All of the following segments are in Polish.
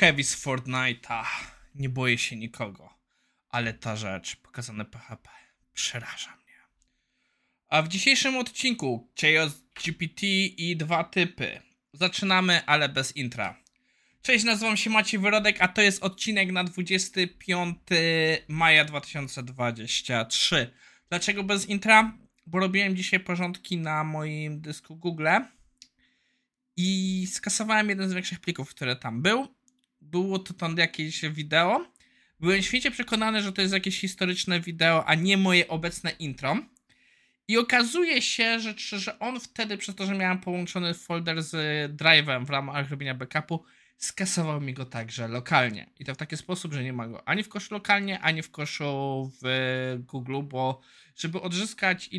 heavy z Fortnite'a. Nie boję się nikogo. Ale ta rzecz, pokazane PHP, przeraża mnie. A w dzisiejszym odcinku Chaos GPT i dwa typy. Zaczynamy, ale bez intra. Cześć, nazywam się Maciej Wyrodek, a to jest odcinek na 25 maja 2023. Dlaczego bez intra? Bo robiłem dzisiaj porządki na moim dysku Google i skasowałem jeden z większych plików, które tam był. Było to tam jakieś wideo. Byłem świecie przekonany, że to jest jakieś historyczne wideo, a nie moje obecne intro. I okazuje się, że, że on wtedy, przez to, że miałem połączony folder z drive'em w ramach robienia backupu, skasował mi go także lokalnie. I to w taki sposób, że nie ma go ani w koszu lokalnie, ani w koszu w Google, bo żeby odzyskać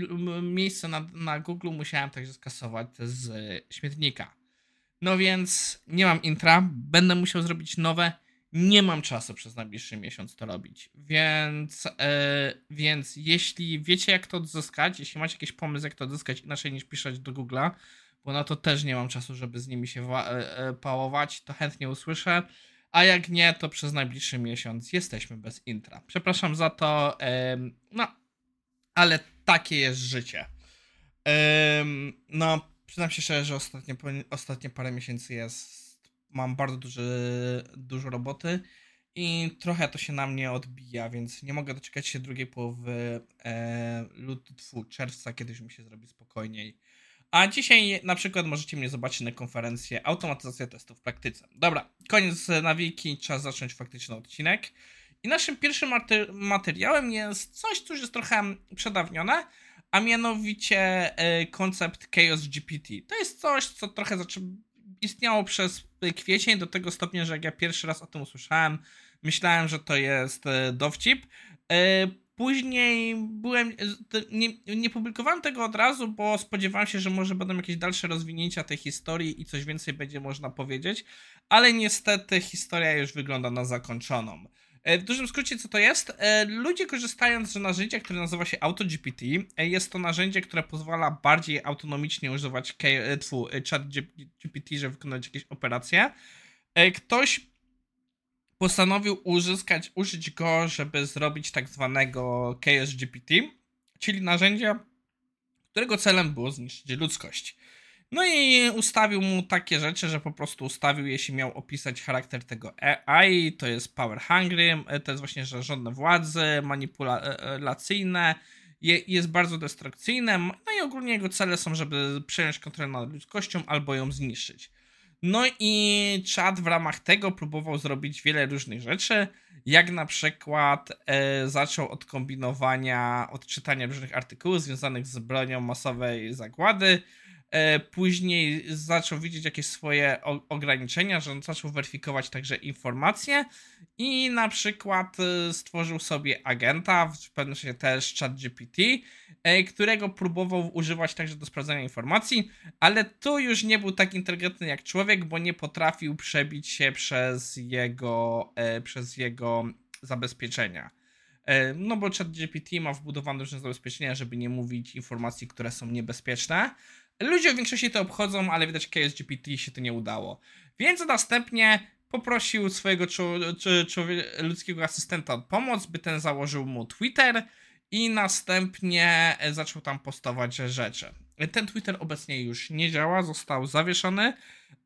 miejsce na, na Google, musiałem także skasować z śmietnika. No więc nie mam intra, będę musiał zrobić nowe. Nie mam czasu przez najbliższy miesiąc to robić. Więc, yy, więc jeśli wiecie, jak to odzyskać, jeśli macie jakiś pomysł, jak to odzyskać inaczej niż pisać do Google'a, bo na to też nie mam czasu, żeby z nimi się yy, pałować, to chętnie usłyszę. A jak nie, to przez najbliższy miesiąc jesteśmy bez intra. Przepraszam za to, no, ale takie jest życie. no, przyznam się szczerze, że ostatnie, ostatnie parę miesięcy jest, mam bardzo duży, dużo roboty i trochę to się na mnie odbija, więc nie mogę doczekać się drugiej połowy e, lutu, czerwca, kiedy już mi się zrobi spokojniej. A dzisiaj na przykład możecie mnie zobaczyć na konferencję Automatyzacja testów w praktyce. Dobra, koniec nawiki, czas zacząć faktyczny odcinek. I naszym pierwszym materiałem jest coś, co już jest trochę przedawnione, a mianowicie e, koncept Chaos GPT. To jest coś, co trochę istniało przez kwiecień do tego stopnia, że jak ja pierwszy raz o tym usłyszałem, myślałem, że to jest e, dowcip. E, później byłem. Nie, nie, publikowałem tego od razu, bo spodziewałem się, że może będą jakieś dalsze rozwinięcia tej historii i coś więcej będzie można powiedzieć, ale niestety historia już wygląda na zakończoną. E, w dużym skrócie, co to jest? E, ludzie korzystając z narzędzia, które nazywa się AutoGPT, e, jest to narzędzie, które pozwala bardziej autonomicznie używać chat GPT, żeby wykonać jakieś operacje. Ktoś postanowił uzyskać, użyć go, żeby zrobić tak zwanego Chaos GPT, czyli narzędzia, którego celem było zniszczyć ludzkość. No i ustawił mu takie rzeczy, że po prostu ustawił, jeśli miał opisać charakter tego AI, to jest power hungry, e, to jest właśnie, że żądne władzy, manipulacyjne, jest bardzo destrukcyjne, no i ogólnie jego cele są, żeby przejąć kontrolę nad ludzkością albo ją zniszczyć. No i czat w ramach tego próbował zrobić wiele różnych rzeczy, jak na przykład e, zaczął od kombinowania, od czytania różnych artykułów związanych z bronią masowej zagłady, E, później zaczął widzieć jakieś swoje ograniczenia, że on zaczął weryfikować także informacje i na przykład e, stworzył sobie agenta, w pewnym sensie też ChatGPT, e, którego próbował używać także do sprawdzania informacji, ale tu już nie był tak inteligentny jak człowiek, bo nie potrafił przebić się przez jego, przez jego zabezpieczenia. No bo ChatGPT ma wbudowane różne zabezpieczenia, żeby nie mówić informacji, które są niebezpieczne. Ludzie w większości to obchodzą, ale widać KSGPT GPT się to nie udało. Więc następnie poprosił swojego ludzkiego asystenta o pomoc, by ten założył mu Twitter i następnie zaczął tam postować rzeczy. Ten Twitter obecnie już nie działa, został zawieszony.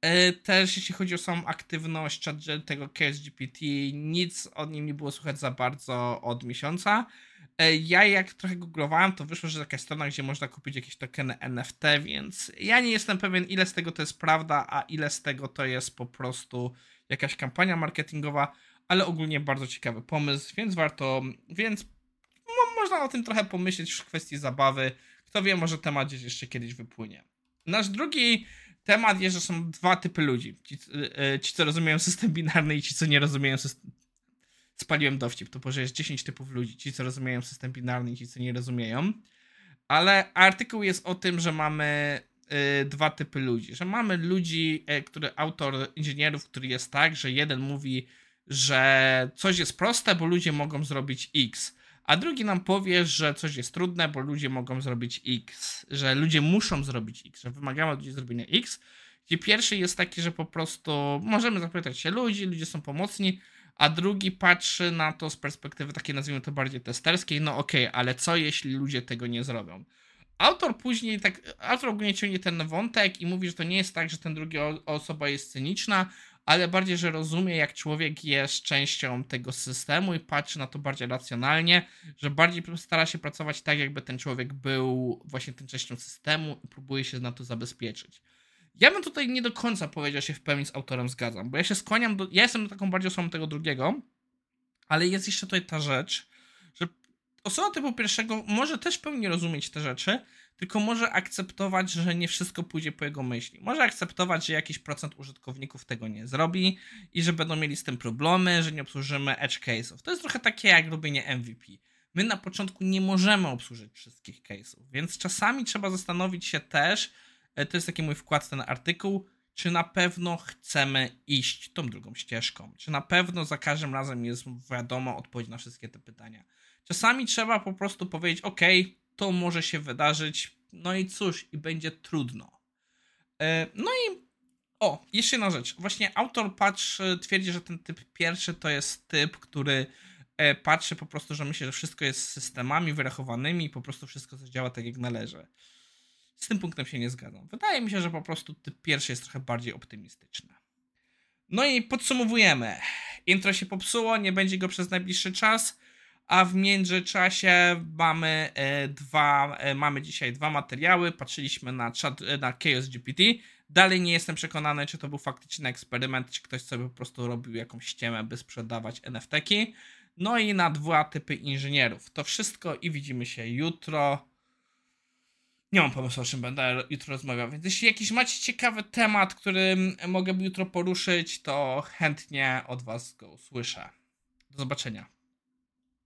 E, też jeśli chodzi o samą aktywność tego KSGPT, nic o nim nie było słychać za bardzo od miesiąca. E, ja jak trochę googlowałem, to wyszło, że taka strona, gdzie można kupić jakieś tokeny NFT, więc ja nie jestem pewien, ile z tego to jest prawda, a ile z tego to jest po prostu jakaś kampania marketingowa, ale ogólnie bardzo ciekawy pomysł, więc warto, więc mo można o tym trochę pomyśleć w kwestii zabawy. Kto wie, może temat gdzieś jeszcze kiedyś wypłynie. Nasz drugi temat jest, że są dwa typy ludzi. Ci, yy, ci co rozumieją system binarny i ci, co nie rozumieją system, spaliłem dowcip, to że jest 10 typów ludzi, ci co rozumieją system binarny i ci co nie rozumieją. Ale artykuł jest o tym, że mamy y, dwa typy ludzi, że mamy ludzi, y, który autor inżynierów, który jest tak, że jeden mówi, że coś jest proste, bo ludzie mogą zrobić X, a drugi nam powie, że coś jest trudne, bo ludzie mogą zrobić X, że ludzie muszą zrobić X, że wymagamy od ludzi zrobienia X. Gdzie pierwszy jest taki, że po prostu możemy zapytać się ludzi, ludzie są pomocni, a drugi patrzy na to z perspektywy takiej, nazwijmy to bardziej testerskiej, no okej, okay, ale co jeśli ludzie tego nie zrobią? Autor później tak, autor ogólnie ciągnie ten wątek i mówi, że to nie jest tak, że ten drugi osoba jest cyniczna, ale bardziej, że rozumie, jak człowiek jest częścią tego systemu i patrzy na to bardziej racjonalnie, że bardziej stara się pracować tak, jakby ten człowiek był właśnie tą częścią systemu i próbuje się na to zabezpieczyć. Ja bym tutaj nie do końca powiedział się w pełni z autorem zgadzam, bo ja się skłaniam do. Ja jestem taką bardziej osobą tego drugiego, ale jest jeszcze tutaj ta rzecz, że osoba typu pierwszego może też pełni rozumieć te rzeczy, tylko może akceptować, że nie wszystko pójdzie po jego myśli. Może akceptować, że jakiś procent użytkowników tego nie zrobi i że będą mieli z tym problemy, że nie obsłużymy edge case'ów. To jest trochę takie jak robienie MVP. My na początku nie możemy obsłużyć wszystkich case'ów, więc czasami trzeba zastanowić się też, to jest taki mój wkład w ten artykuł, czy na pewno chcemy iść tą drugą ścieżką, czy na pewno za każdym razem jest wiadomo odpowiedź na wszystkie te pytania. Czasami trzeba po prostu powiedzieć, ok, to może się wydarzyć, no i cóż, i będzie trudno. E, no i o, jeszcze jedna rzecz. Właśnie autor patrzy, twierdzi, że ten typ pierwszy to jest typ, który e, patrzy po prostu, że myśli, że wszystko jest systemami wyrachowanymi i po prostu wszystko działa tak jak należy. Z tym punktem się nie zgadzam. Wydaje mi się, że po prostu typ pierwszy jest trochę bardziej optymistyczny. No i podsumowujemy. Intro się popsuło, nie będzie go przez najbliższy czas a w międzyczasie mamy e, dwa, e, mamy dzisiaj dwa materiały. Patrzyliśmy na, chat, e, na Chaos GPT. Dalej nie jestem przekonany, czy to był faktyczny eksperyment, czy ktoś sobie po prostu robił jakąś ściemę, by sprzedawać NFT-ki. No i na dwa typy inżynierów. To wszystko i widzimy się jutro. Nie mam pomysłu, o czym będę jutro rozmawiał, więc jeśli jakiś macie ciekawy temat, który mogę jutro poruszyć, to chętnie od Was go usłyszę. Do zobaczenia.